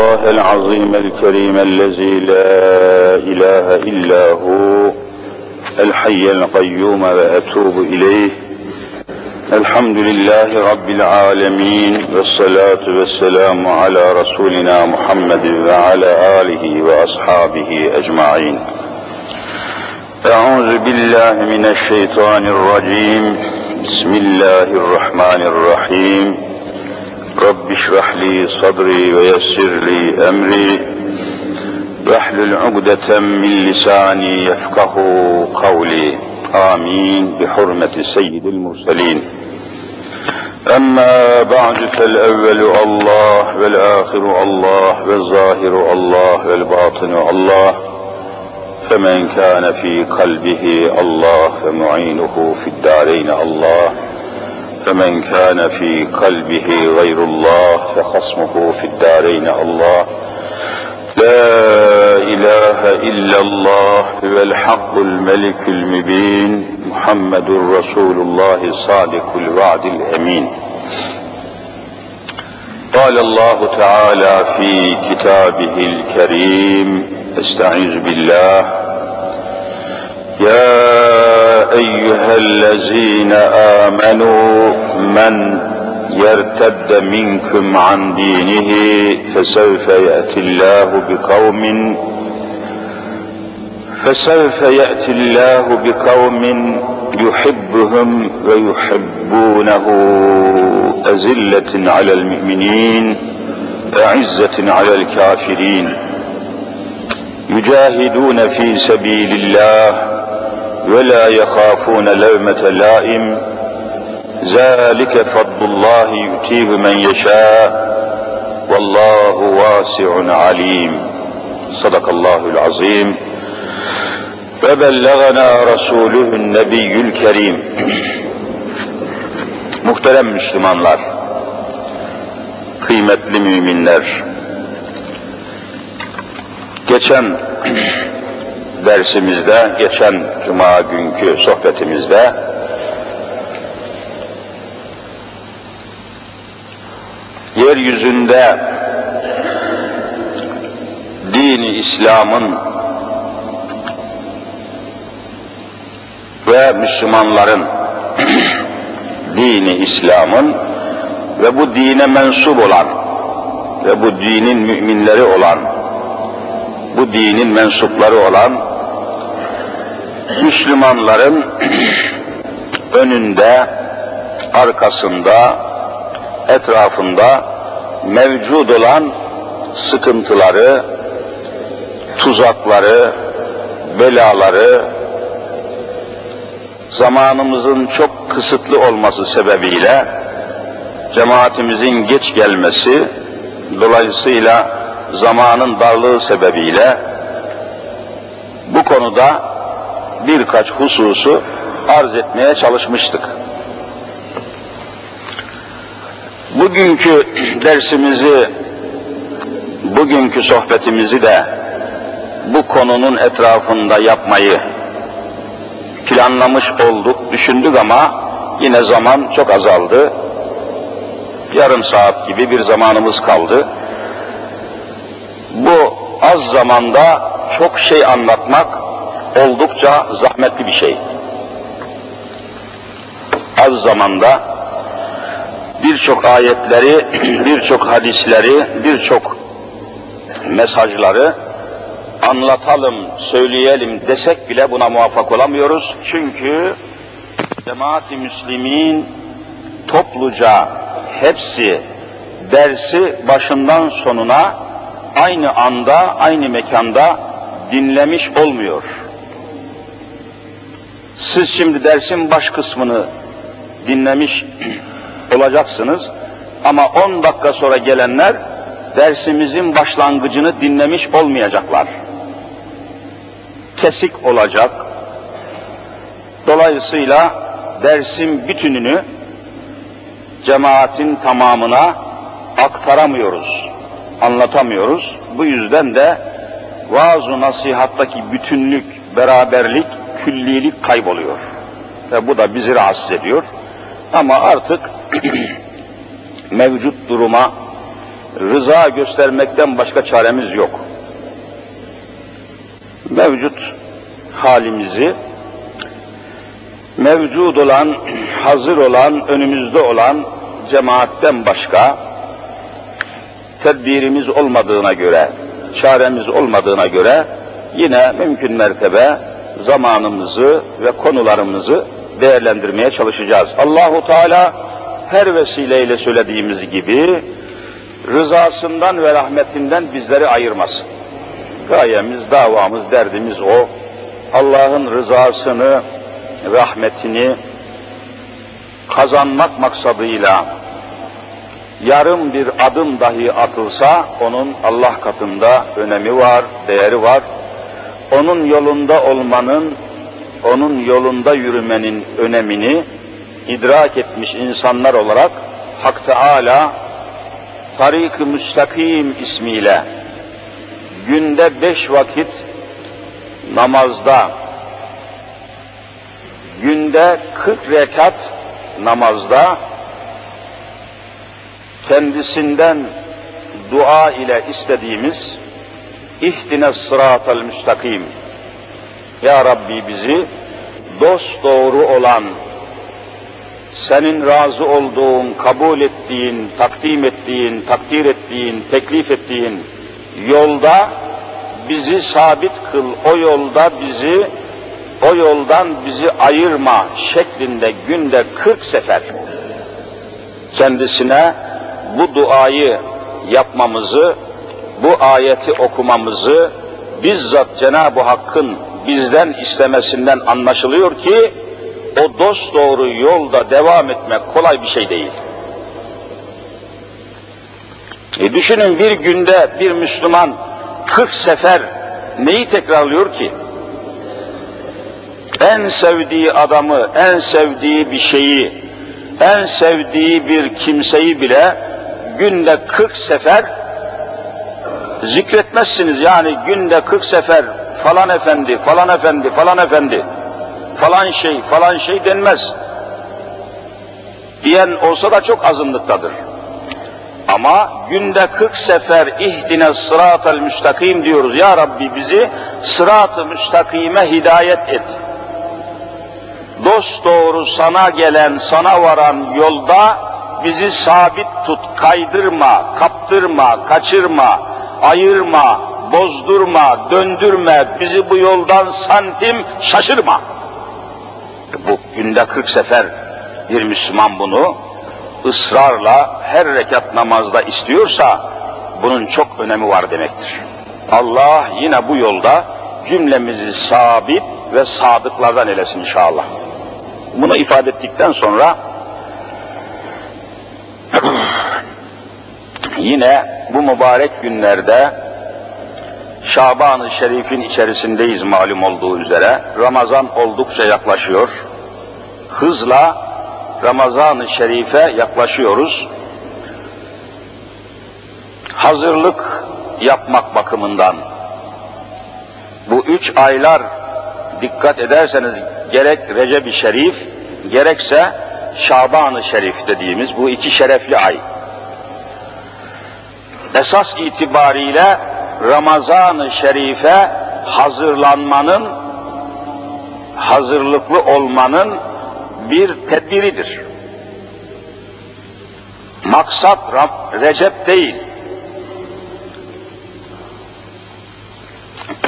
الله العظيم الكريم الذي لا إله إلا هو الحي القيوم وأتوب إليه. الحمد لله رب العالمين والصلاة والسلام على رسولنا محمد وعلى آله وأصحابه أجمعين. أعوذ بالله من الشيطان الرجيم. بسم الله الرحمن الرحيم. رب اشرح لي صدري ويسر لي أمري. واحلل عقدة من لساني يفقه قولي. آمين. بحرمة سيد المرسلين. أما بعد فالأول الله والآخر الله والظاهر الله والباطن الله. فمن كان في قلبه الله فمعينه في الدارين الله. فمن كان في قلبه غير الله فخصمه في الدارين. الله لا إله إلا الله هو الحق الملك المبين محمد رسول الله صادق الوعد الأمين. قال الله تعالى في كتابه الكريم استعيذ بالله يا أيها الذين آمنوا من يرتد منكم عن دينه فسوف يأتي الله بقوم فسوف يأتي الله بقوم يحبهم ويحبونه. أزلة على المؤمنين أعزة على الكافرين. يجاهدون في سبيل الله ولا يخافون لومة لائم ذلك فضل الله يؤتيه من يشاء والله واسع عليم صدق الله العظيم وبلغنا رسوله النبي الكريم Muhterem Müslümanlar, kıymetli müminler, geçen dersimizde, geçen cuma günkü sohbetimizde yeryüzünde dini İslam'ın ve Müslümanların dini İslam'ın ve bu dine mensup olan ve bu dinin müminleri olan bu dinin mensupları olan Müslümanların önünde, arkasında, etrafında mevcud olan sıkıntıları, tuzakları, belaları, zamanımızın çok kısıtlı olması sebebiyle cemaatimizin geç gelmesi, dolayısıyla zamanın darlığı sebebiyle bu konuda birkaç hususu arz etmeye çalışmıştık. Bugünkü dersimizi, bugünkü sohbetimizi de bu konunun etrafında yapmayı planlamış olduk, düşündük ama yine zaman çok azaldı. Yarım saat gibi bir zamanımız kaldı. Bu az zamanda çok şey anlatmak oldukça zahmetli bir şey. Az zamanda birçok ayetleri, birçok hadisleri, birçok mesajları anlatalım, söyleyelim desek bile buna muvaffak olamıyoruz. Çünkü cemaat-i müslimin topluca hepsi dersi başından sonuna aynı anda, aynı mekanda dinlemiş olmuyor. Siz şimdi dersin baş kısmını dinlemiş olacaksınız ama 10 dakika sonra gelenler dersimizin başlangıcını dinlemiş olmayacaklar. Kesik olacak. Dolayısıyla dersin bütününü cemaatin tamamına aktaramıyoruz, anlatamıyoruz. Bu yüzden de vaaz-ı nasihattaki bütünlük, beraberlik, küllilik kayboluyor. Ve bu da bizi rahatsız ediyor. Ama artık mevcut duruma rıza göstermekten başka çaremiz yok. Mevcut halimizi, mevcud olan, hazır olan, önümüzde olan cemaatten başka tedbirimiz olmadığına göre, çaremiz olmadığına göre yine mümkün mertebe zamanımızı ve konularımızı değerlendirmeye çalışacağız. Allahu Teala her vesileyle söylediğimiz gibi rızasından ve rahmetinden bizleri ayırmasın. Gayemiz, davamız, derdimiz o. Allah'ın rızasını, rahmetini kazanmak maksadıyla yarım bir adım dahi atılsa onun Allah katında önemi var, değeri var. Onun yolunda olmanın, onun yolunda yürümenin önemini idrak etmiş insanlar olarak Hak Teala Tarik-ı Müstakim ismiyle günde beş vakit namazda, günde kırk rekat namazda kendisinden dua ile istediğimiz ihtine sıratel müstakim. Ya Rabbi bizi dost doğru olan senin razı olduğun, kabul ettiğin, takdim ettiğin, takdir ettiğin, teklif ettiğin yolda bizi sabit kıl, o yolda bizi, o yoldan bizi ayırma şeklinde günde 40 sefer kendisine bu duayı yapmamızı, bu ayeti okumamızı bizzat Cenab-ı Hakk'ın bizden istemesinden anlaşılıyor ki o dost doğru yolda devam etmek kolay bir şey değil. E düşünün bir günde bir Müslüman 40 sefer neyi tekrarlıyor ki? En sevdiği adamı, en sevdiği bir şeyi, en sevdiği bir kimseyi bile günde 40 sefer zikretmezsiniz. Yani günde 40 sefer falan efendi, falan efendi, falan efendi, falan şey, falan şey denmez. Diyen olsa da çok azınlıktadır. Ama günde 40 sefer ihdine sıratel müstakim diyoruz. Ya Rabbi bizi sırat-ı müstakime hidayet et. Dost doğru sana gelen, sana varan yolda bizi sabit tut, kaydırma, kaptırma, kaçırma, ayırma, bozdurma, döndürme, bizi bu yoldan santim şaşırma. Bu günde 40 sefer bir Müslüman bunu ısrarla her rekat namazda istiyorsa bunun çok önemi var demektir. Allah yine bu yolda cümlemizi sabit ve sadıklardan eylesin inşallah. Bunu ifade ettikten sonra yine bu mübarek günlerde Şaban-ı Şerif'in içerisindeyiz malum olduğu üzere. Ramazan oldukça yaklaşıyor. Hızla Ramazan-ı Şerif'e yaklaşıyoruz. Hazırlık yapmak bakımından bu üç aylar dikkat ederseniz gerek Recep-i Şerif gerekse Şaban-ı Şerif dediğimiz bu iki şerefli ay. Esas itibariyle Ramazan-ı Şerif'e hazırlanmanın, hazırlıklı olmanın bir tedbiridir. Maksat Recep değil.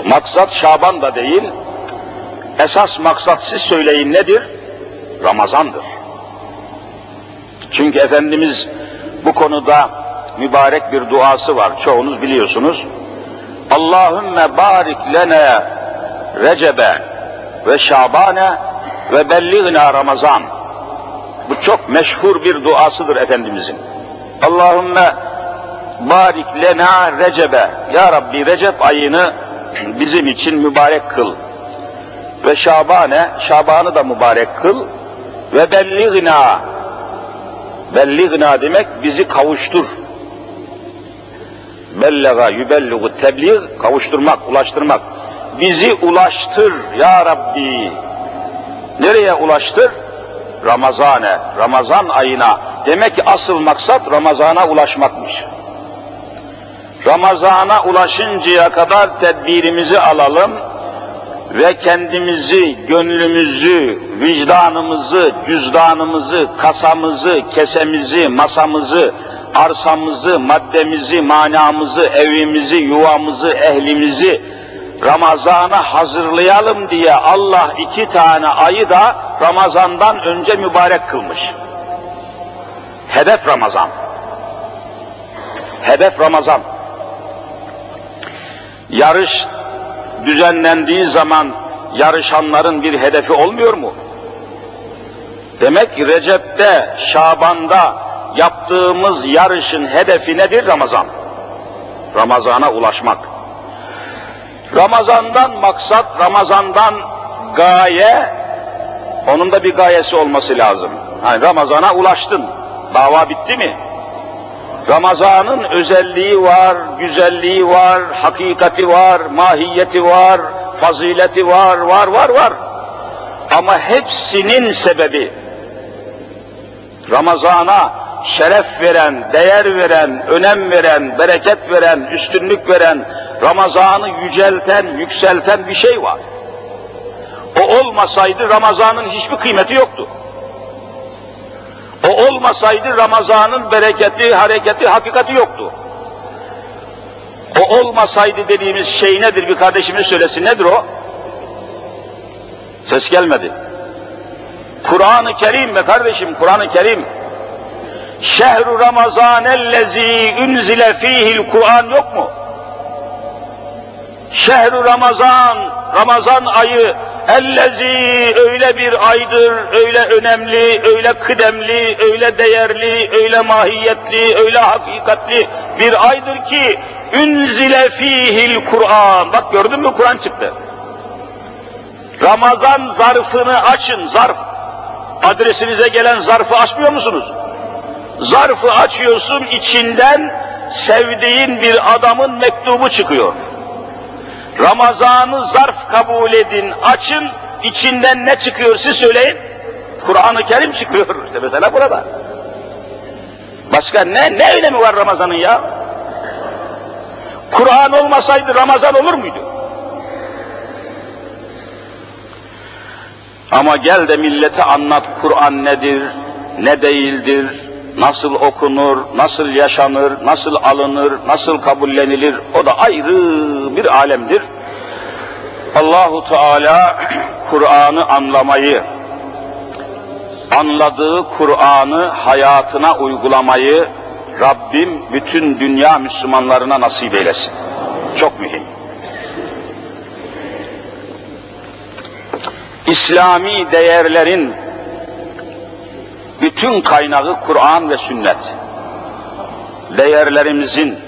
Maksat Şaban da değil. Esas maksat siz söyleyin nedir? Ramazandır. Çünkü Efendimiz bu konuda mübarek bir duası var. Çoğunuz biliyorsunuz. Allahümme barik lene Recebe ve Şabane ve belligna Ramazan. Bu çok meşhur bir duasıdır Efendimizin. Allahümme barik lena Recebe. Ya Rabbi Recep ayını bizim için mübarek kıl. Ve Şabane, Şaban'ı da mübarek kıl. Ve belligna. Belligna demek bizi kavuştur. Bellega yübelligu tebliğ kavuşturmak, ulaştırmak. Bizi ulaştır ya Rabbi. Nereye ulaştır? Ramazane, Ramazan ayına. Demek ki asıl maksat Ramazana ulaşmakmış. Ramazana ulaşıncaya kadar tedbirimizi alalım ve kendimizi, gönlümüzü, vicdanımızı, cüzdanımızı, kasamızı, kesemizi, masamızı, arsamızı, maddemizi, manamızı, evimizi, yuvamızı, ehlimizi Ramazan'a hazırlayalım diye Allah iki tane ayı da Ramazan'dan önce mübarek kılmış. Hedef Ramazan. Hedef Ramazan. Yarış düzenlendiği zaman yarışanların bir hedefi olmuyor mu? Demek ki Recep'te, Şaban'da yaptığımız yarışın hedefi nedir? Ramazan. Ramazana ulaşmak. Ramazandan maksat, Ramazandan gaye, onun da bir gayesi olması lazım. Yani Ramazana ulaştın, dava bitti mi? Ramazan'ın özelliği var, güzelliği var, hakikati var, mahiyeti var, fazileti var, var, var, var. Ama hepsinin sebebi Ramazan'a şeref veren, değer veren, önem veren, bereket veren, üstünlük veren, Ramazan'ı yücelten, yükselten bir şey var. O olmasaydı Ramazan'ın hiçbir kıymeti yoktu. O olmasaydı Ramazan'ın bereketi, hareketi, hakikati yoktu. O olmasaydı dediğimiz şey nedir? Bir kardeşimiz söylesin. Nedir o? Ses gelmedi. Kur'an-ı Kerim be kardeşim, Kur'an-ı Kerim. Şehru Ramazan ellezî ünzile fîhil Kur'an yok mu? Şehru Ramazan, Ramazan ayı ellezi öyle bir aydır, öyle önemli, öyle kıdemli, öyle değerli, öyle mahiyetli, öyle hakikatli bir aydır ki ünzile fihil Kur'an. Bak gördün mü Kur'an çıktı. Ramazan zarfını açın, zarf. Adresinize gelen zarfı açmıyor musunuz? Zarfı açıyorsun, içinden sevdiğin bir adamın mektubu çıkıyor. Ramazan'ı zarf kabul edin, açın, içinden ne çıkıyor siz söyleyin. Kur'an-ı Kerim çıkıyor işte mesela burada. Başka ne, ne önemi var Ramazan'ın ya? Kur'an olmasaydı Ramazan olur muydu? Ama gel de millete anlat Kur'an nedir, ne değildir, nasıl okunur, nasıl yaşanır, nasıl alınır, nasıl kabullenilir o da ayrı bir alemdir. Allahu Teala Kur'an'ı anlamayı, anladığı Kur'an'ı hayatına uygulamayı Rabbim bütün dünya Müslümanlarına nasip eylesin. Çok mühim. İslami değerlerin bütün kaynağı Kur'an ve sünnet. Değerlerimizin,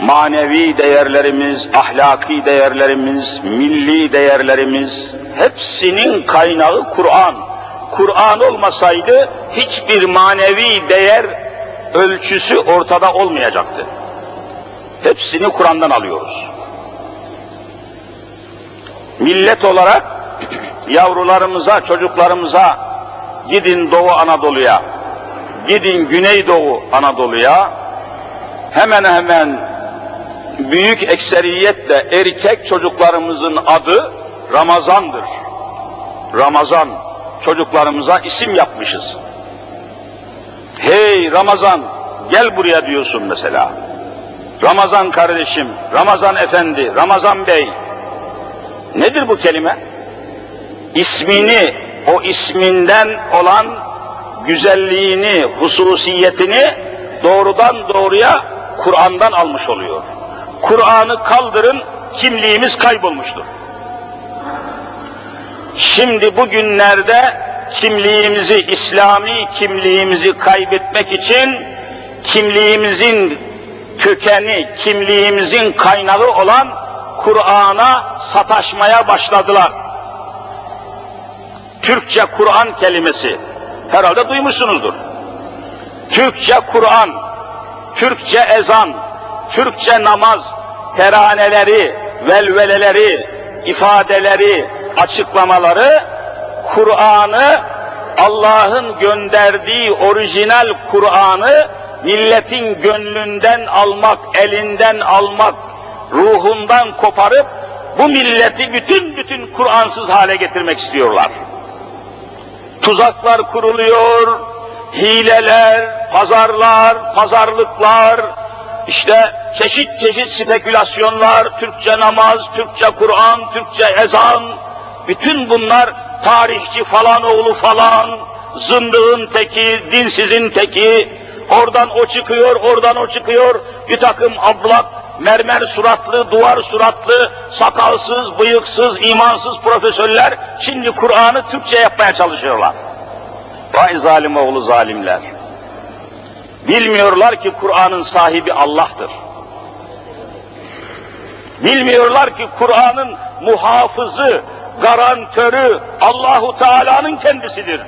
manevi değerlerimiz, ahlaki değerlerimiz, milli değerlerimiz, hepsinin kaynağı Kur'an. Kur'an olmasaydı hiçbir manevi değer ölçüsü ortada olmayacaktı. Hepsini Kur'an'dan alıyoruz. Millet olarak yavrularımıza, çocuklarımıza gidin Doğu Anadolu'ya, gidin Güneydoğu Anadolu'ya, hemen hemen büyük ekseriyetle erkek çocuklarımızın adı Ramazan'dır. Ramazan çocuklarımıza isim yapmışız. Hey Ramazan gel buraya diyorsun mesela. Ramazan kardeşim, Ramazan efendi, Ramazan bey. Nedir bu kelime? İsmini, o isminden olan güzelliğini, hususiyetini doğrudan doğruya Kur'an'dan almış oluyor. Kur'an'ı kaldırın, kimliğimiz kaybolmuştur. Şimdi bugünlerde kimliğimizi, İslami kimliğimizi kaybetmek için kimliğimizin kökeni, kimliğimizin kaynağı olan Kur'an'a sataşmaya başladılar. Türkçe Kur'an kelimesi herhalde duymuşsunuzdur. Türkçe Kur'an, Türkçe ezan, Türkçe namaz, teraneleri, velveleleri, ifadeleri, açıklamaları Kur'an'ı Allah'ın gönderdiği orijinal Kur'an'ı milletin gönlünden almak, elinden almak, ruhundan koparıp bu milleti bütün bütün Kur'ansız hale getirmek istiyorlar. Tuzaklar kuruluyor, hileler, pazarlar, pazarlıklar, işte çeşit çeşit spekülasyonlar, Türkçe namaz, Türkçe Kur'an, Türkçe ezan, bütün bunlar tarihçi falan oğlu falan, zındığın teki, dinsizin teki, oradan o çıkıyor, oradan o çıkıyor, bir takım ablak, mermer suratlı, duvar suratlı, sakalsız, bıyıksız, imansız profesörler şimdi Kur'an'ı Türkçe yapmaya çalışıyorlar. Vay zalim oğlu zalimler. Bilmiyorlar ki Kur'an'ın sahibi Allah'tır. Bilmiyorlar ki Kur'an'ın muhafızı, garantörü Allahu Teala'nın kendisidir.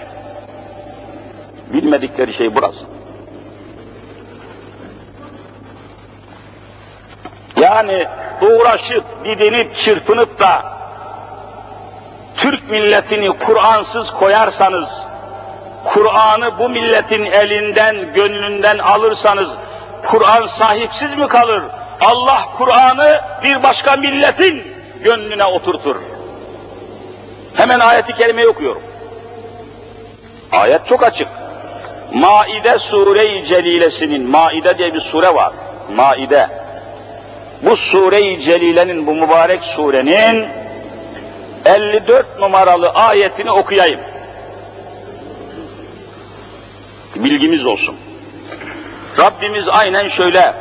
Bilmedikleri şey burası. Yani uğraşıp, didinip, çırpınıp da Türk milletini Kur'ansız koyarsanız, Kur'an'ı bu milletin elinden, gönlünden alırsanız, Kur'an sahipsiz mi kalır? Allah Kur'an'ı bir başka milletin gönlüne oturtur. Hemen ayeti kerimeyi okuyorum. Ayet çok açık. Maide Sure-i Celilesinin, Maide diye bir sure var. Maide. Bu Sure-i Celile'nin, bu mübarek surenin 54 numaralı ayetini okuyayım. Bilgimiz olsun. Rabbimiz aynen şöyle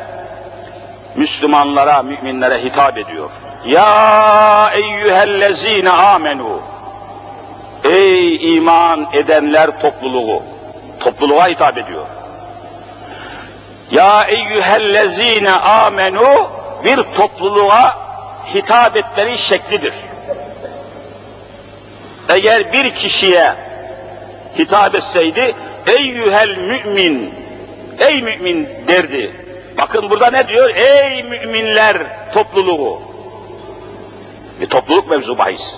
Müslümanlara, müminlere hitap ediyor. Ya eyyühellezine amenu. Ey iman edenler topluluğu. Topluluğa hitap ediyor. Ya eyyühellezine amenu bir topluluğa hitap etmenin şeklidir. Eğer bir kişiye hitap etseydi, eyyühel mümin, ey mümin derdi. Bakın burada ne diyor? Ey müminler topluluğu. Bir topluluk mevzu bahis.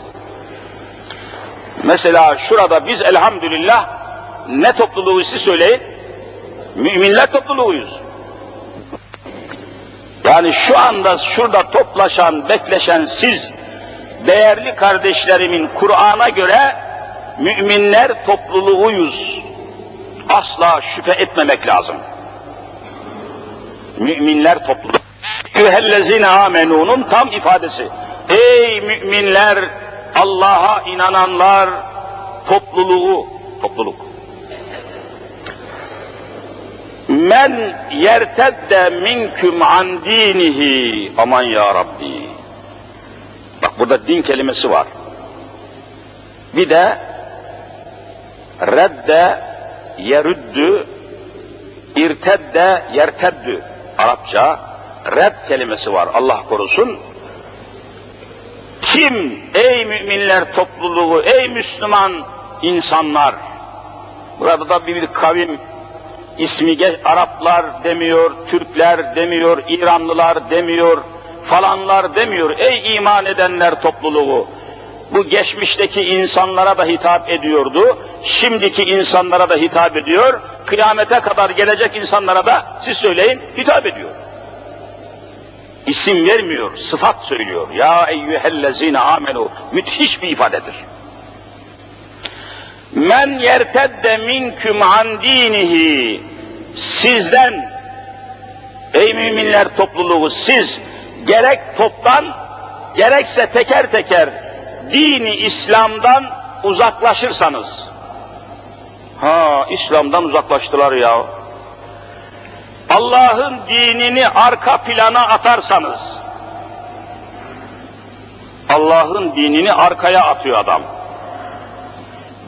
Mesela şurada biz elhamdülillah ne topluluğu siz söyleyin? Müminler topluluğuyuz. Yani şu anda şurada toplaşan, bekleşen siz, değerli kardeşlerimin Kur'an'a göre müminler topluluğuyuz. Asla şüphe etmemek lazım. Müminler topluluğu. Ühellezine amenu'nun tam ifadesi. Ey müminler, Allah'a inananlar topluluğu, topluluk. Men yertedde minküm an dinihi. Aman ya Rabbi. Bak burada din kelimesi var. Bir de redde yerüddü, irtedde yerteddü. Arapça red kelimesi var Allah korusun. Kim ey müminler topluluğu, ey Müslüman insanlar. Burada da bir, bir kavim ismi Araplar demiyor, Türkler demiyor, İranlılar demiyor, falanlar demiyor. Ey iman edenler topluluğu. Bu geçmişteki insanlara da hitap ediyordu. Şimdiki insanlara da hitap ediyor. Kıyamete kadar gelecek insanlara da siz söyleyin hitap ediyor. İsim vermiyor, sıfat söylüyor. Ya eyyühellezine amenu. Müthiş bir ifadedir. Men yertedde minküm an dinihi. Sizden ey müminler topluluğu siz gerek toptan gerekse teker teker dini İslam'dan uzaklaşırsanız ha İslam'dan uzaklaştılar ya Allah'ın dinini arka plana atarsanız Allah'ın dinini arkaya atıyor adam.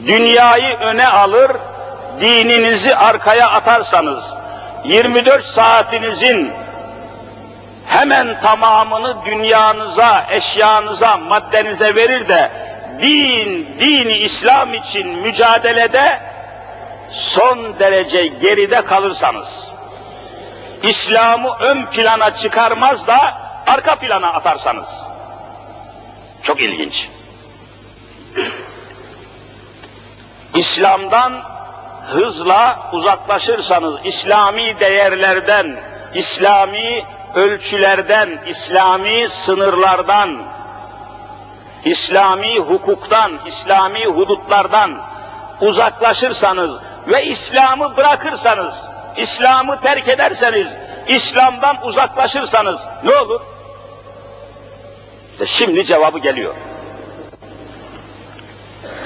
Dünyayı öne alır, dininizi arkaya atarsanız 24 saatinizin hemen tamamını dünyanıza, eşyanıza, maddenize verir de din, dini İslam için mücadelede son derece geride kalırsanız, İslam'ı ön plana çıkarmaz da arka plana atarsanız, çok ilginç. İslam'dan hızla uzaklaşırsanız İslami değerlerden, İslami ölçülerden, İslami sınırlardan, İslami hukuktan, İslami hudutlardan uzaklaşırsanız ve İslam'ı bırakırsanız, İslam'ı terk ederseniz, İslam'dan uzaklaşırsanız ne olur? İşte şimdi cevabı geliyor.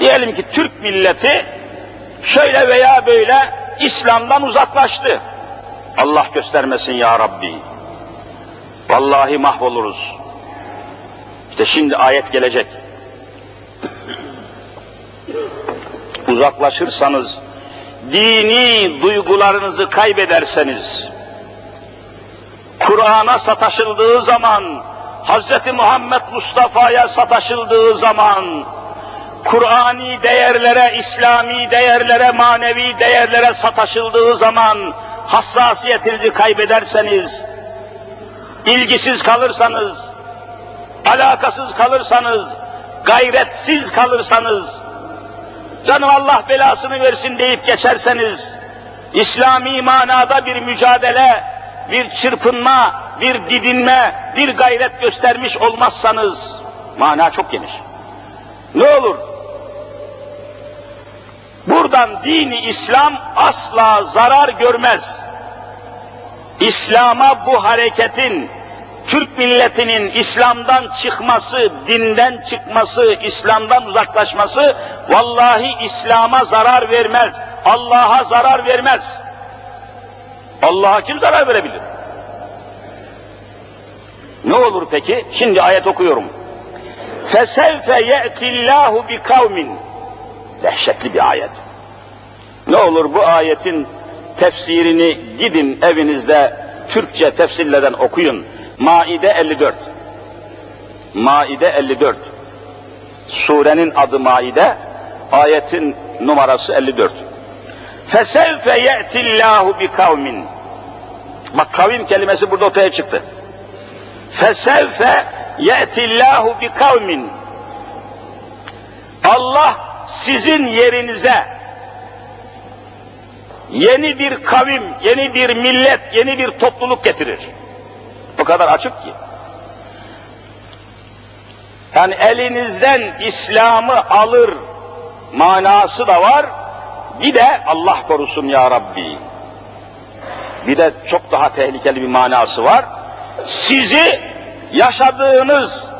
Diyelim ki Türk milleti şöyle veya böyle İslam'dan uzaklaştı. Allah göstermesin ya Rabbi. Vallahi mahvoluruz. İşte şimdi ayet gelecek. Uzaklaşırsanız, dini duygularınızı kaybederseniz, Kur'an'a sataşıldığı zaman, Hz. Muhammed Mustafa'ya sataşıldığı zaman, Kur'ani değerlere, İslami değerlere, manevi değerlere sataşıldığı zaman hassasiyetinizi kaybederseniz, ilgisiz kalırsanız, alakasız kalırsanız, gayretsiz kalırsanız, canım Allah belasını versin deyip geçerseniz, İslami manada bir mücadele, bir çırpınma, bir didinme, bir gayret göstermiş olmazsanız, mana çok geniş. Ne olur? Buradan dini İslam asla zarar görmez. İslam'a bu hareketin, Türk milletinin İslam'dan çıkması, dinden çıkması, İslam'dan uzaklaşması vallahi İslam'a zarar vermez. Allah'a zarar vermez. Allah'a kim zarar verebilir? Ne olur peki? Şimdi ayet okuyorum. فَسَوْفَ يَأْتِ اللّٰهُ بِكَوْمٍ Dehşetli bir ayet. Ne olur bu ayetin tefsirini gidin evinizde Türkçe tefsirlerden okuyun. Maide 54. Maide 54. Surenin adı Maide, ayetin numarası 54. Fesevfe ye'tillahu bi kavmin. Bak kavim kelimesi burada ortaya çıktı. Fesevfe ye'tillahu bi kavmin. Allah sizin yerinize yeni bir kavim, yeni bir millet, yeni bir topluluk getirir. O kadar açık ki. Yani elinizden İslam'ı alır manası da var. Bir de Allah korusun ya Rabbi. Bir de çok daha tehlikeli bir manası var. Sizi yaşadığınız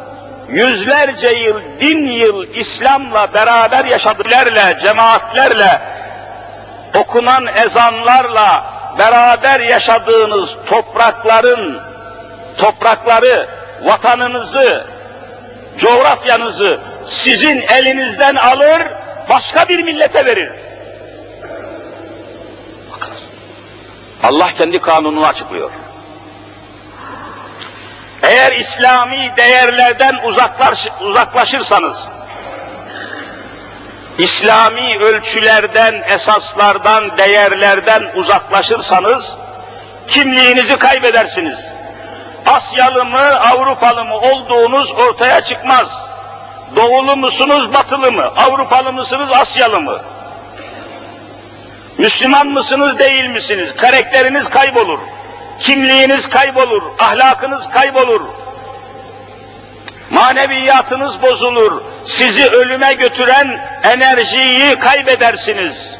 yüzlerce yıl, bin yıl İslam'la beraber yaşadıklarla, cemaatlerle, okunan ezanlarla beraber yaşadığınız toprakların, toprakları, vatanınızı, coğrafyanızı sizin elinizden alır, başka bir millete verir. Allah kendi kanununu açıklıyor. Eğer İslami değerlerden uzaklaş, uzaklaşırsanız, İslami ölçülerden, esaslardan, değerlerden uzaklaşırsanız, kimliğinizi kaybedersiniz. Asyalı mı, Avrupalı mı olduğunuz ortaya çıkmaz. Doğulu musunuz, batılı mı? Avrupalı mısınız, Asyalı mı? Müslüman mısınız, değil misiniz? Karakteriniz kaybolur. Kimliğiniz kaybolur, ahlakınız kaybolur. Maneviyatınız bozulur. Sizi ölüme götüren enerjiyi kaybedersiniz.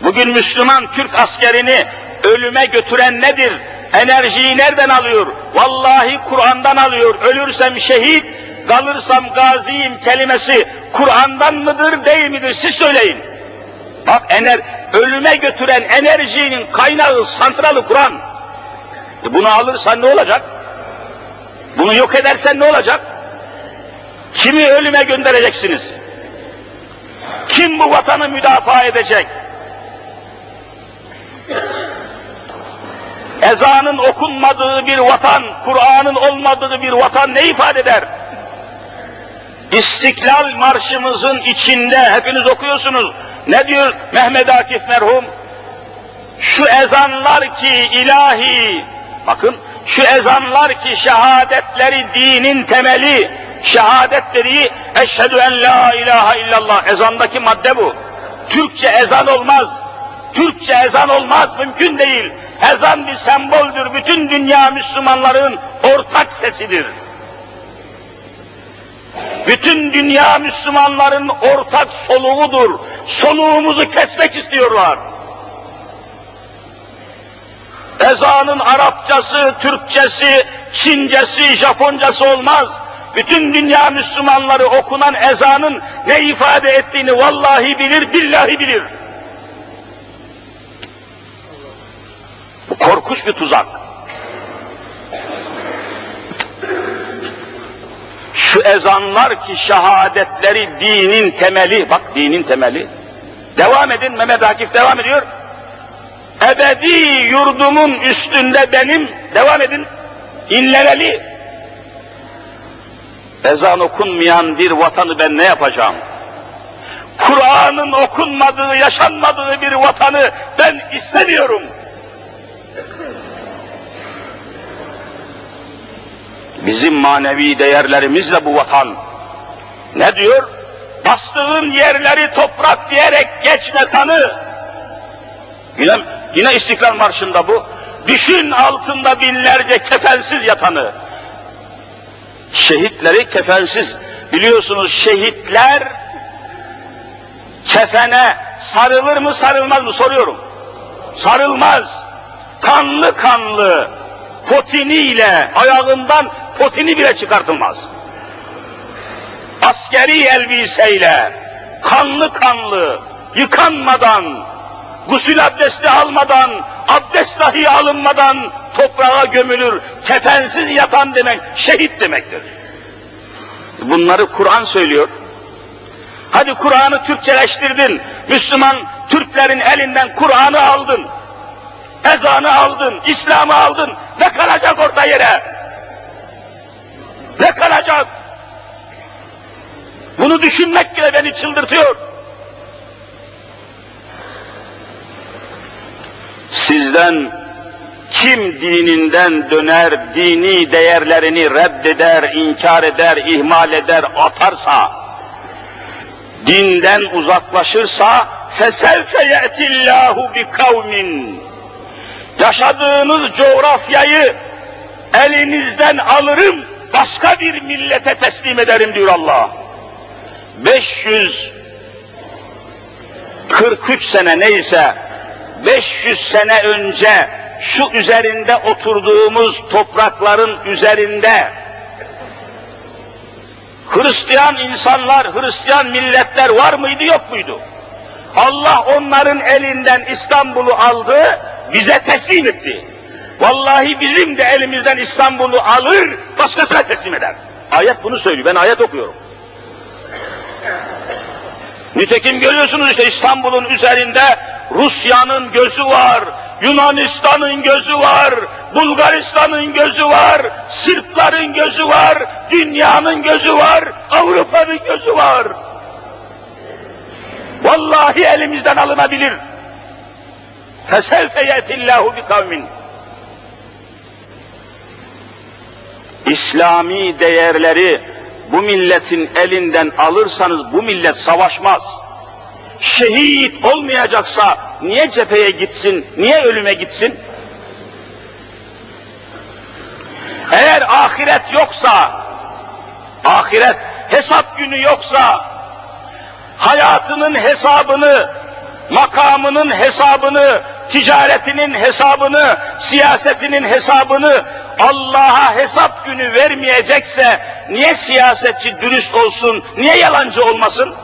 Bugün Müslüman Türk askerini ölüme götüren nedir? Enerjiyi nereden alıyor? Vallahi Kur'an'dan alıyor. Ölürsem şehit, kalırsam gaziyim kelimesi Kur'an'dan mıdır değil midir? Siz söyleyin. Bak ener, ölüme götüren enerjinin kaynağı, santralı Kur'an. E bunu alırsan ne olacak? Bunu yok edersen ne olacak? Kimi ölüme göndereceksiniz? Kim bu vatanı müdafaa edecek? Ezanın okunmadığı bir vatan, Kur'an'ın olmadığı bir vatan ne ifade eder? İstiklal Marşımızın içinde hepiniz okuyorsunuz. Ne diyor Mehmet Akif merhum? Şu ezanlar ki ilahi, bakın şu ezanlar ki şehadetleri dinin temeli, şehadetleri eşhedü en la ilahe illallah ezandaki madde bu. Türkçe ezan olmaz. Türkçe ezan olmaz, mümkün değil. Ezan bir semboldür, bütün dünya Müslümanların ortak sesidir. Bütün dünya Müslümanların ortak soluğudur. Soluğumuzu kesmek istiyorlar. Ezanın Arapçası, Türkçesi, Çincesi, Japoncası olmaz. Bütün dünya Müslümanları okunan ezanın ne ifade ettiğini vallahi bilir, billahi bilir. Bu korkunç bir tuzak. Şu ezanlar ki şehadetleri dinin temeli, bak dinin temeli. Devam edin, Mehmet Akif devam ediyor. Ebedi yurdumun üstünde benim, devam edin, inlemeli. Ezan okunmayan bir vatanı ben ne yapacağım? Kur'an'ın okunmadığı, yaşanmadığı bir vatanı ben istemiyorum. Bizim manevi değerlerimizle bu vatan. Ne diyor? Bastığın yerleri toprak diyerek geçme tanı. Yine, yine İstiklal Marşı'nda bu. Düşün altında binlerce kefensiz yatanı. Şehitleri kefensiz. Biliyorsunuz şehitler kefene sarılır mı sarılmaz mı soruyorum. Sarılmaz. Kanlı kanlı potiniyle ayağından potini bile çıkartılmaz. Askeri elbiseyle kanlı kanlı yıkanmadan gusül abdesti almadan, abdest dahi alınmadan toprağa gömülür, kefensiz yatan demek şehit demektir. Bunları Kur'an söylüyor. Hadi Kur'an'ı Türkçeleştirdin, Müslüman Türklerin elinden Kur'an'ı aldın, ezanı aldın, İslam'ı aldın, ne kalacak orada yere? Ne kalacak? Bunu düşünmek bile beni çıldırtıyor. Sizden kim dininden döner, dini değerlerini reddeder, inkar eder, ihmal eder, atarsa, dinden uzaklaşırsa, فَسَوْفَ يَأْتِ اللّٰهُ بِقَوْمٍ Yaşadığınız coğrafyayı elinizden alırım, başka bir millete teslim ederim diyor Allah. 543 sene neyse 500 sene önce şu üzerinde oturduğumuz toprakların üzerinde Hristiyan insanlar, Hristiyan milletler var mıydı yok muydu? Allah onların elinden İstanbul'u aldı, bize teslim etti. Vallahi bizim de elimizden İstanbul'u alır, başkasına teslim eder. Ayet bunu söylüyor, ben ayet okuyorum. Nitekim görüyorsunuz işte İstanbul'un üzerinde Rusya'nın gözü var, Yunanistan'ın gözü var, Bulgaristan'ın gözü var, Sırpların gözü var, dünyanın gözü var, Avrupa'nın gözü var. Vallahi elimizden alınabilir. فَسَوْفَ يَأْتِ اللّٰهُ بِقَوْمٍ İslami değerleri bu milletin elinden alırsanız bu millet savaşmaz. Şehit olmayacaksa niye cepheye gitsin, niye ölüme gitsin? Eğer ahiret yoksa, ahiret hesap günü yoksa, hayatının hesabını, makamının hesabını, ticaretinin hesabını, siyasetinin hesabını Allah'a hesap günü vermeyecekse niye siyasetçi dürüst olsun, niye yalancı olmasın?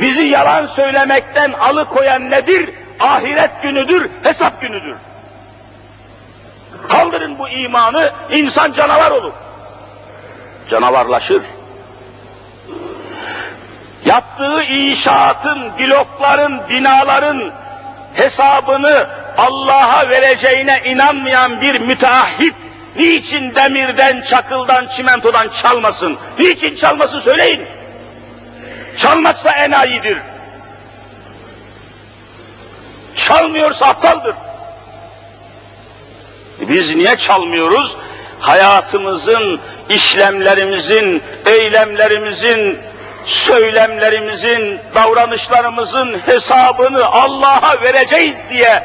Bizi yalan söylemekten alıkoyan nedir? Ahiret günüdür, hesap günüdür. Kaldırın bu imanı, insan canavar olur. Canavarlaşır. Yaptığı inşaatın, blokların, binaların hesabını Allah'a vereceğine inanmayan bir müteahhit niçin demirden, çakıldan, çimentodan çalmasın? Niçin çalmasın söyleyin. Çalmazsa enayidir. Çalmıyorsa aptaldır. Biz niye çalmıyoruz? Hayatımızın, işlemlerimizin, eylemlerimizin söylemlerimizin, davranışlarımızın hesabını Allah'a vereceğiz diye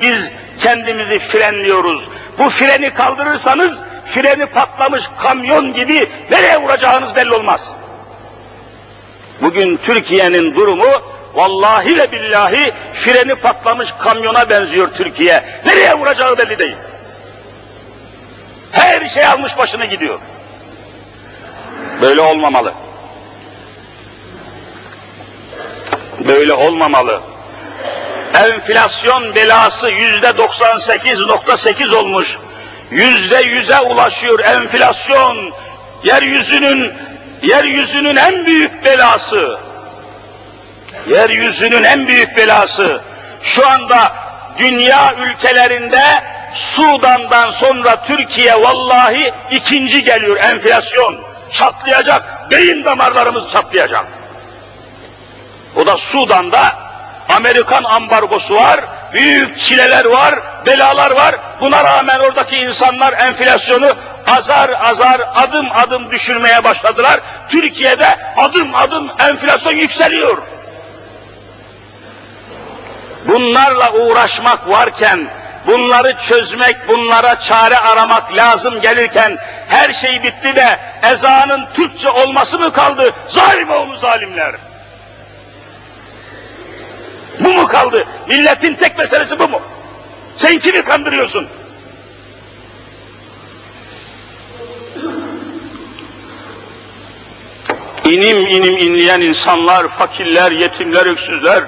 biz kendimizi frenliyoruz. Bu freni kaldırırsanız freni patlamış kamyon gibi nereye vuracağınız belli olmaz. Bugün Türkiye'nin durumu vallahi ve billahi freni patlamış kamyona benziyor Türkiye. Nereye vuracağı belli değil. Her şey almış başını gidiyor. Böyle olmamalı. Böyle olmamalı. Enflasyon belası yüzde 98.8 olmuş. Yüzde yüze ulaşıyor enflasyon. Yeryüzünün yeryüzünün en büyük belası. Yeryüzünün en büyük belası. Şu anda dünya ülkelerinde Sudan'dan sonra Türkiye vallahi ikinci geliyor enflasyon. Çatlayacak, beyin damarlarımız çatlayacak. O da Sudan'da Amerikan ambargosu var, büyük çileler var, belalar var. Buna rağmen oradaki insanlar enflasyonu azar azar adım adım düşürmeye başladılar. Türkiye'de adım adım enflasyon yükseliyor. Bunlarla uğraşmak varken, bunları çözmek, bunlara çare aramak lazım gelirken her şey bitti de ezanın Türkçe olması mı kaldı? Zalim oğlu zalimler! Bu mu kaldı? Milletin tek meselesi bu mu? Sen kimi kandırıyorsun? İnim inim inleyen insanlar, fakirler, yetimler, öksüzler,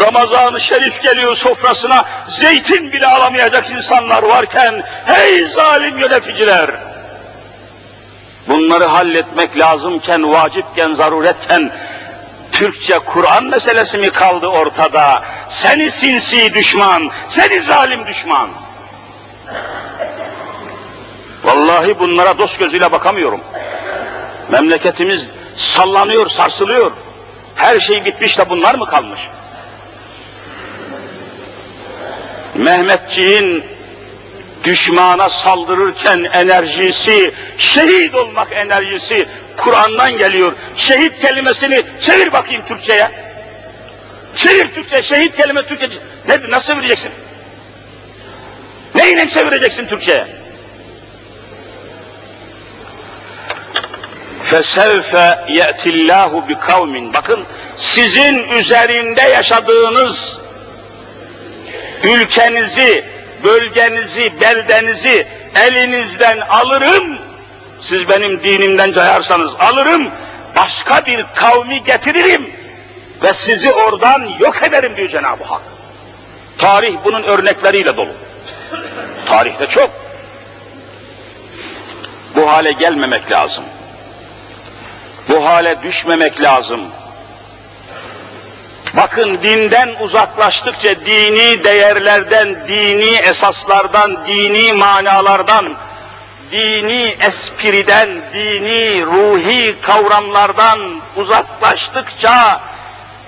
Ramazan-ı Şerif geliyor sofrasına, zeytin bile alamayacak insanlar varken, hey zalim yöneticiler! Bunları halletmek lazımken, vacipken, zaruretken, Türkçe Kur'an meselesi mi kaldı ortada? Seni sinsi düşman, seni zalim düşman. Vallahi bunlara dost gözüyle bakamıyorum. Memleketimiz sallanıyor, sarsılıyor. Her şey bitmiş de bunlar mı kalmış? Mehmetçiğin düşmana saldırırken enerjisi, şehit olmak enerjisi Kur'an'dan geliyor. Şehit kelimesini çevir bakayım Türkçe'ye. Çevir Türkçe, şehit kelimesi Türkçe. Ne, nasıl çevireceksin? Neyle çevireceksin Türkçe'ye? فَسَوْفَ يَأْتِ اللّٰهُ بِكَوْمٍ Bakın sizin üzerinde yaşadığınız ülkenizi, bölgenizi, beldenizi elinizden alırım, siz benim dinimden cayarsanız alırım, başka bir kavmi getiririm ve sizi oradan yok ederim diyor Cenab-ı Hak. Tarih bunun örnekleriyle dolu. Tarihte çok. Bu hale gelmemek lazım. Bu hale düşmemek lazım. Bakın dinden uzaklaştıkça dini değerlerden, dini esaslardan, dini manalardan, dini espriden, dini ruhi kavramlardan uzaklaştıkça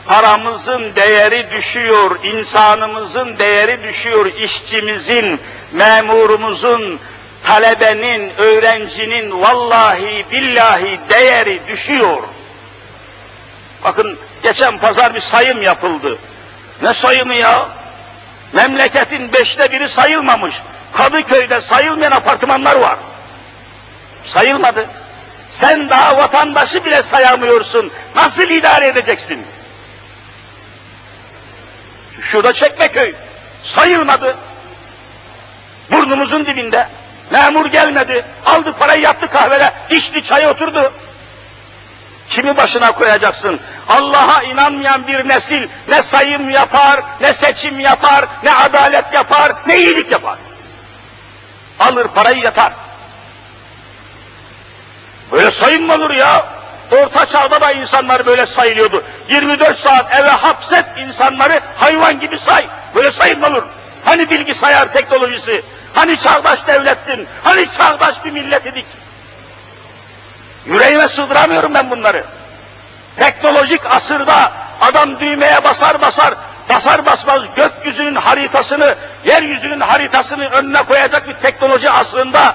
paramızın değeri düşüyor, insanımızın değeri düşüyor, işçimizin, memurumuzun, talebenin, öğrencinin vallahi billahi değeri düşüyor. Bakın geçen pazar bir sayım yapıldı. Ne sayımı ya? Memleketin beşte biri sayılmamış. Kadıköy'de sayılmayan apartmanlar var. Sayılmadı. Sen daha vatandaşı bile sayamıyorsun. Nasıl idare edeceksin? Şurada Çekmeköy. Sayılmadı. Burnumuzun dibinde. Memur gelmedi. Aldı parayı yattı kahvede. içti çay oturdu. Kimi başına koyacaksın? Allah'a inanmayan bir nesil ne sayım yapar, ne seçim yapar, ne adalet yapar, ne iyilik yapar. Alır parayı yatar. Böyle sayım mı olur ya? Orta çağda da insanlar böyle sayılıyordu. 24 saat eve hapset insanları hayvan gibi say. Böyle sayım mı olur? Hani bilgisayar teknolojisi? Hani çağdaş devlettin? Hani çağdaş bir millet idik? Yüreğime sığdıramıyorum ben bunları. Teknolojik asırda adam düğmeye basar basar, basar basmaz gökyüzünün haritasını, yeryüzünün haritasını önüne koyacak bir teknoloji asrında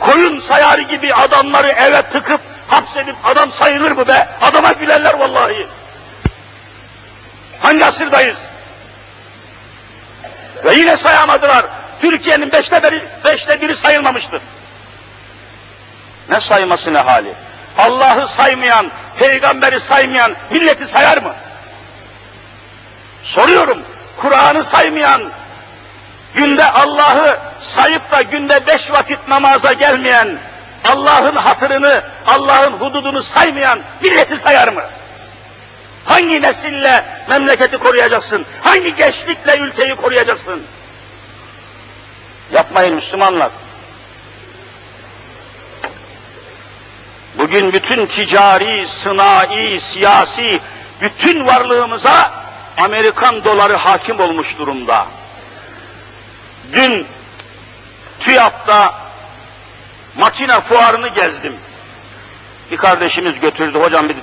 koyun sayarı gibi adamları eve tıkıp hapsedip adam sayılır mı be? Adama gülerler vallahi. Hangi asırdayız? Ve yine sayamadılar. Türkiye'nin beşte biri, beşte biri sayılmamıştır. Ne sayması ne hali? Allah'ı saymayan, peygamberi saymayan milleti sayar mı? Soruyorum, Kur'an'ı saymayan, günde Allah'ı sayıp da günde beş vakit namaza gelmeyen, Allah'ın hatırını, Allah'ın hududunu saymayan milleti sayar mı? Hangi nesille memleketi koruyacaksın? Hangi gençlikle ülkeyi koruyacaksın? Yapmayın Müslümanlar. Bugün bütün ticari, sınai, siyasi, bütün varlığımıza Amerikan doları hakim olmuş durumda. Dün TÜYAP'ta makine fuarını gezdim. Bir kardeşimiz götürdü, hocam bir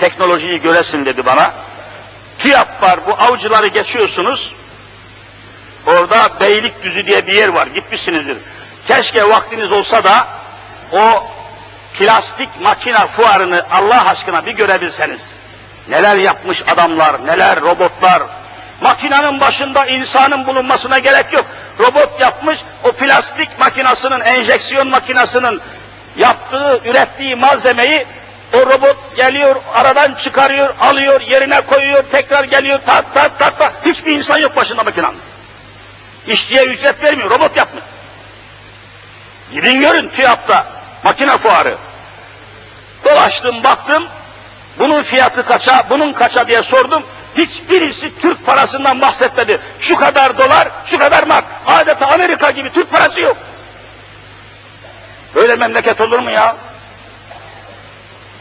teknolojiyi göresin dedi bana. TÜYAP var, bu avcıları geçiyorsunuz. Orada Beylikdüzü diye bir yer var, gitmişsinizdir. Keşke vaktiniz olsa da o plastik makine fuarını Allah aşkına bir görebilseniz. Neler yapmış adamlar, neler robotlar. Makinenin başında insanın bulunmasına gerek yok. Robot yapmış, o plastik makinasının, enjeksiyon makinasının yaptığı, ürettiği malzemeyi o robot geliyor, aradan çıkarıyor, alıyor, yerine koyuyor, tekrar geliyor, tat tat tat tat. Hiçbir insan yok başında makinenin. İşçiye ücret vermiyor, robot yapmış. Gidin görün TÜYAP'ta, makine fuarı. Dolaştım, baktım, bunun fiyatı kaça, bunun kaça diye sordum. Hiçbirisi Türk parasından bahsetmedi. Şu kadar dolar, şu kadar mark. Adeta Amerika gibi Türk parası yok. Böyle memleket olur mu ya?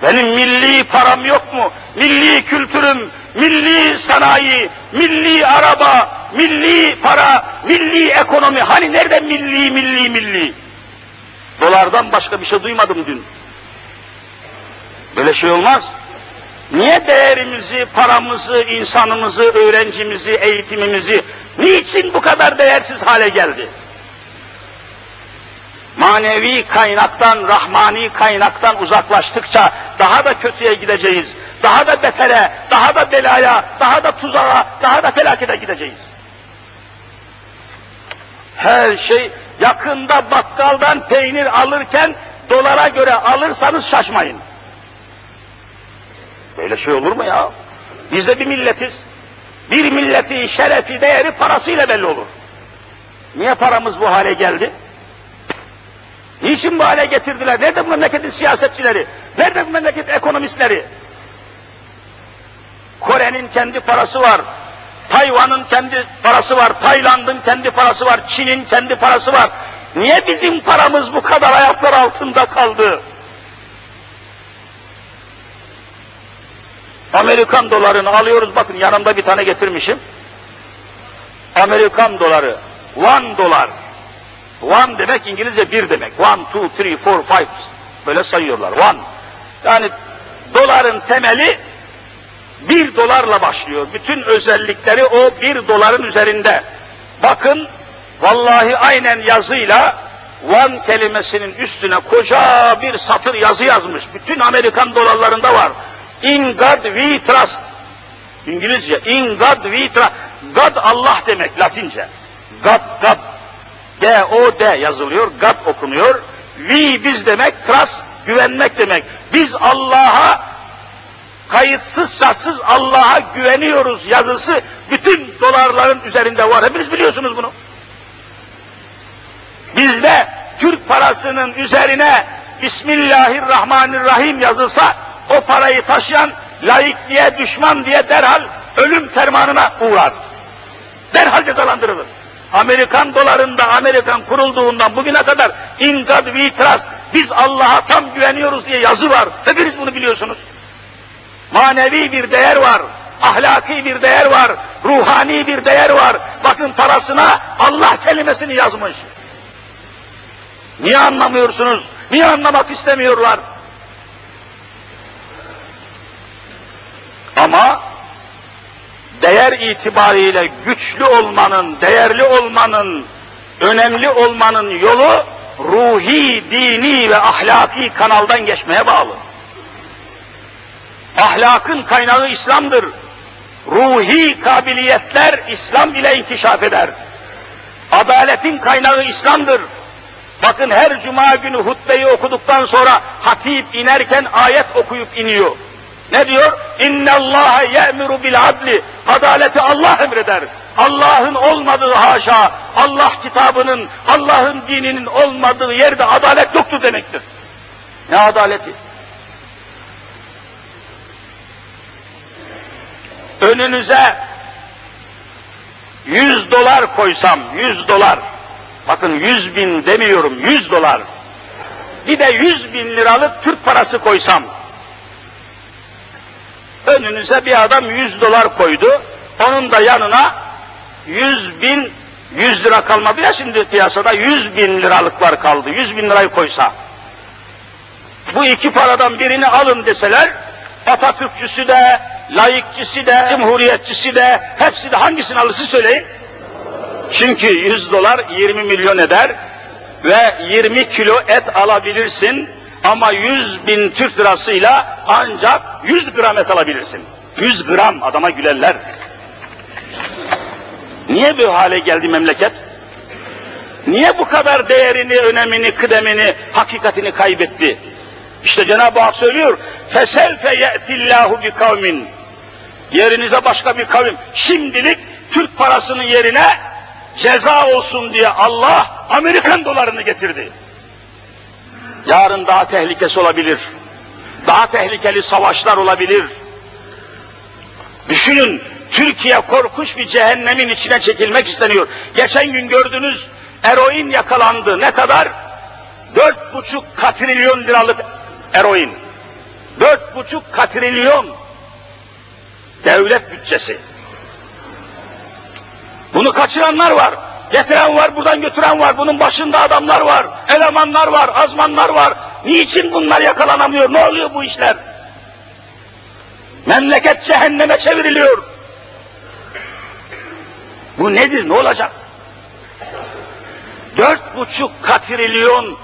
Benim milli param yok mu? Milli kültürüm, milli sanayi, milli araba, milli para, milli ekonomi. Hani nerede milli, milli, milli? Dolardan başka bir şey duymadım dün. Böyle şey olmaz. Niye değerimizi, paramızı, insanımızı, öğrencimizi, eğitimimizi niçin bu kadar değersiz hale geldi? Manevi kaynaktan, rahmani kaynaktan uzaklaştıkça daha da kötüye gideceğiz. Daha da betere, daha da belaya, daha da tuzağa, daha da felakete gideceğiz. Her şey yakında bakkaldan peynir alırken dolara göre alırsanız şaşmayın. Böyle şey olur mu ya? Biz de bir milletiz. Bir milleti şerefi, değeri parasıyla belli olur. Niye paramız bu hale geldi? Niçin bu hale getirdiler? Nerede bu memleketin siyasetçileri? Nerede bu memleket ekonomistleri? Kore'nin kendi parası var. Tayvan'ın kendi parası var. Tayland'ın kendi parası var. Çin'in kendi parası var. Niye bizim paramız bu kadar ayaklar altında kaldı? Amerikan dolarını alıyoruz. Bakın yanımda bir tane getirmişim. Amerikan doları. One dolar. One demek İngilizce bir demek. One, two, three, four, five. Böyle sayıyorlar. One. Yani doların temeli bir dolarla başlıyor. Bütün özellikleri o bir doların üzerinde. Bakın vallahi aynen yazıyla one kelimesinin üstüne koca bir satır yazı yazmış. Bütün Amerikan dolarlarında var. In God we trust. İngilizce in God we trust. God Allah demek Latince. God, God. G-O-D yazılıyor, God okunuyor. We biz demek, trust güvenmek demek. Biz Allah'a kayıtsız şartsız Allah'a güveniyoruz yazısı bütün dolarların üzerinde var. Hepiniz biliyorsunuz bunu. Bizde Türk parasının üzerine Bismillahirrahmanirrahim yazılsa o parayı taşıyan laikliğe düşman diye derhal ölüm fermanına uğrar. Derhal cezalandırılır. Amerikan dolarında Amerikan kurulduğundan bugüne kadar in God we trust, biz Allah'a tam güveniyoruz diye yazı var. Hepiniz bunu biliyorsunuz. Manevi bir değer var, ahlaki bir değer var, ruhani bir değer var. Bakın parasına Allah kelimesini yazmış. Niye anlamıyorsunuz? Niye anlamak istemiyorlar? Ama değer itibariyle güçlü olmanın, değerli olmanın, önemli olmanın yolu ruhi, dini ve ahlaki kanaldan geçmeye bağlı. Ahlakın kaynağı İslam'dır. Ruhi kabiliyetler İslam ile inkişaf eder. Adaletin kaynağı İslam'dır. Bakın her cuma günü hutbeyi okuduktan sonra hatip inerken ayet okuyup iniyor. Ne diyor? İnne Allah ye'muru bil adli. Adaleti Allah emreder. Allah'ın olmadığı haşa, Allah kitabının, Allah'ın dininin olmadığı yerde adalet yoktur demektir. Ne adaleti? Önünüze 100 dolar koysam, 100 dolar, bakın 100 bin demiyorum, 100 dolar, bir de 100 bin liralık Türk parası koysam, önünüze bir adam 100 dolar koydu, onun da yanına 100 bin, 100 lira kalmadı ya şimdi piyasada. 100 bin liralıklar kaldı, 100 bin lirayı koysa, bu iki paradan birini alın deseler, Atatürkçüsü de, laikçisi de, cumhuriyetçisi de, hepsi de hangisini alırsın söyleyin. Çünkü 100 dolar 20 milyon eder ve 20 kilo et alabilirsin ama 100 bin Türk lirasıyla ancak 100 gram et alabilirsin. 100 gram adama gülerler. Niye bu hale geldi memleket? Niye bu kadar değerini, önemini, kıdemini, hakikatini kaybetti? İşte Cenab-ı Hak söylüyor. Feselfe ye'tillahu bi kavmin. Yerinize başka bir kavim. Şimdilik Türk parasının yerine ceza olsun diye Allah Amerikan dolarını getirdi. Yarın daha tehlikesi olabilir. Daha tehlikeli savaşlar olabilir. Düşünün Türkiye korkunç bir cehennemin içine çekilmek isteniyor. Geçen gün gördünüz eroin yakalandı. Ne kadar? Dört buçuk katrilyon liralık eroin. Dört buçuk katrilyon devlet bütçesi. Bunu kaçıranlar var. Getiren var, buradan götüren var. Bunun başında adamlar var, elemanlar var, azmanlar var. Niçin bunlar yakalanamıyor? Ne oluyor bu işler? Memleket cehenneme çevriliyor. Bu nedir? Ne olacak? Dört buçuk katrilyon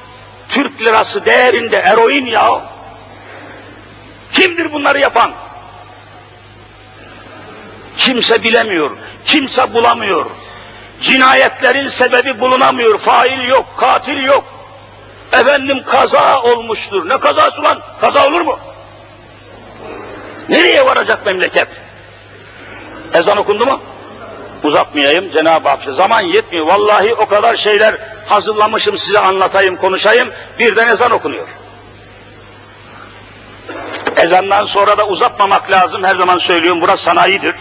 Türk lirası değerinde eroin ya. Kimdir bunları yapan? Kimse bilemiyor, kimse bulamıyor. Cinayetlerin sebebi bulunamıyor, fail yok, katil yok. Efendim kaza olmuştur. Ne kazası lan? Kaza olur mu? Nereye varacak memleket? Ezan okundu mu? Uzatmayayım Cenab-ı Hak. Zaman yetmiyor. Vallahi o kadar şeyler hazırlamışım size anlatayım, konuşayım. Birden ezan okunuyor. Ezandan sonra da uzatmamak lazım. Her zaman söylüyorum burası sanayidir.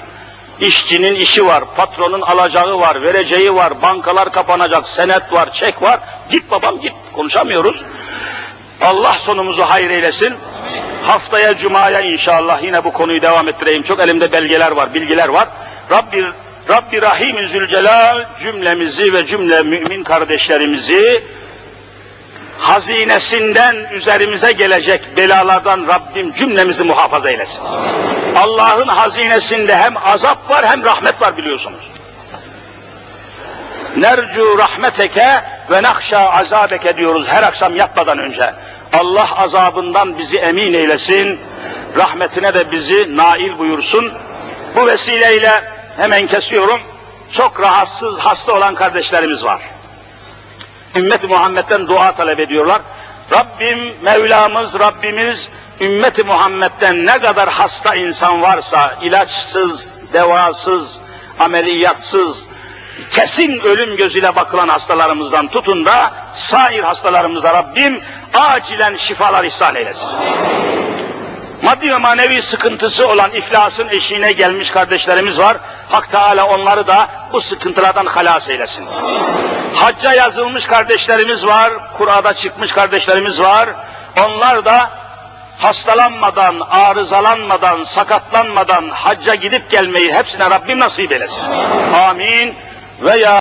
İşçinin işi var, patronun alacağı var, vereceği var, bankalar kapanacak, senet var, çek var. Git babam git, konuşamıyoruz. Allah sonumuzu hayır eylesin. Haftaya Cuma'ya inşallah yine bu konuyu devam ettireyim. Çok elimde belgeler var, bilgiler var. Rabbi, Rabbi Rahim Zülcelal cümlemizi ve cümle mümin kardeşlerimizi hazinesinden üzerimize gelecek belalardan Rabbim cümlemizi muhafaza eylesin. Allah'ın hazinesinde hem azap var hem rahmet var biliyorsunuz. Nercu rahmeteke ve nakşa azabeke diyoruz her akşam yatmadan önce. Allah azabından bizi emin eylesin, rahmetine de bizi nail buyursun. Bu vesileyle hemen kesiyorum. Çok rahatsız, hasta olan kardeşlerimiz var. Ümmet-i Muhammed'den dua talep ediyorlar. Rabbim, Mevlamız, Rabbimiz ümmeti Muhammed'den ne kadar hasta insan varsa ilaçsız, devasız, ameliyatsız, kesin ölüm gözüyle bakılan hastalarımızdan tutun da sair hastalarımıza Rabbim acilen şifalar ihsan eylesin. Maddi ve manevi sıkıntısı olan iflasın eşiğine gelmiş kardeşlerimiz var. Hak Teala onları da bu sıkıntılardan halas eylesin. Hacca yazılmış kardeşlerimiz var, Kur'a'da çıkmış kardeşlerimiz var. Onlar da hastalanmadan, arızalanmadan, sakatlanmadan hacca gidip gelmeyi hepsine Rabbim nasip eylesin. Amin. Ve ya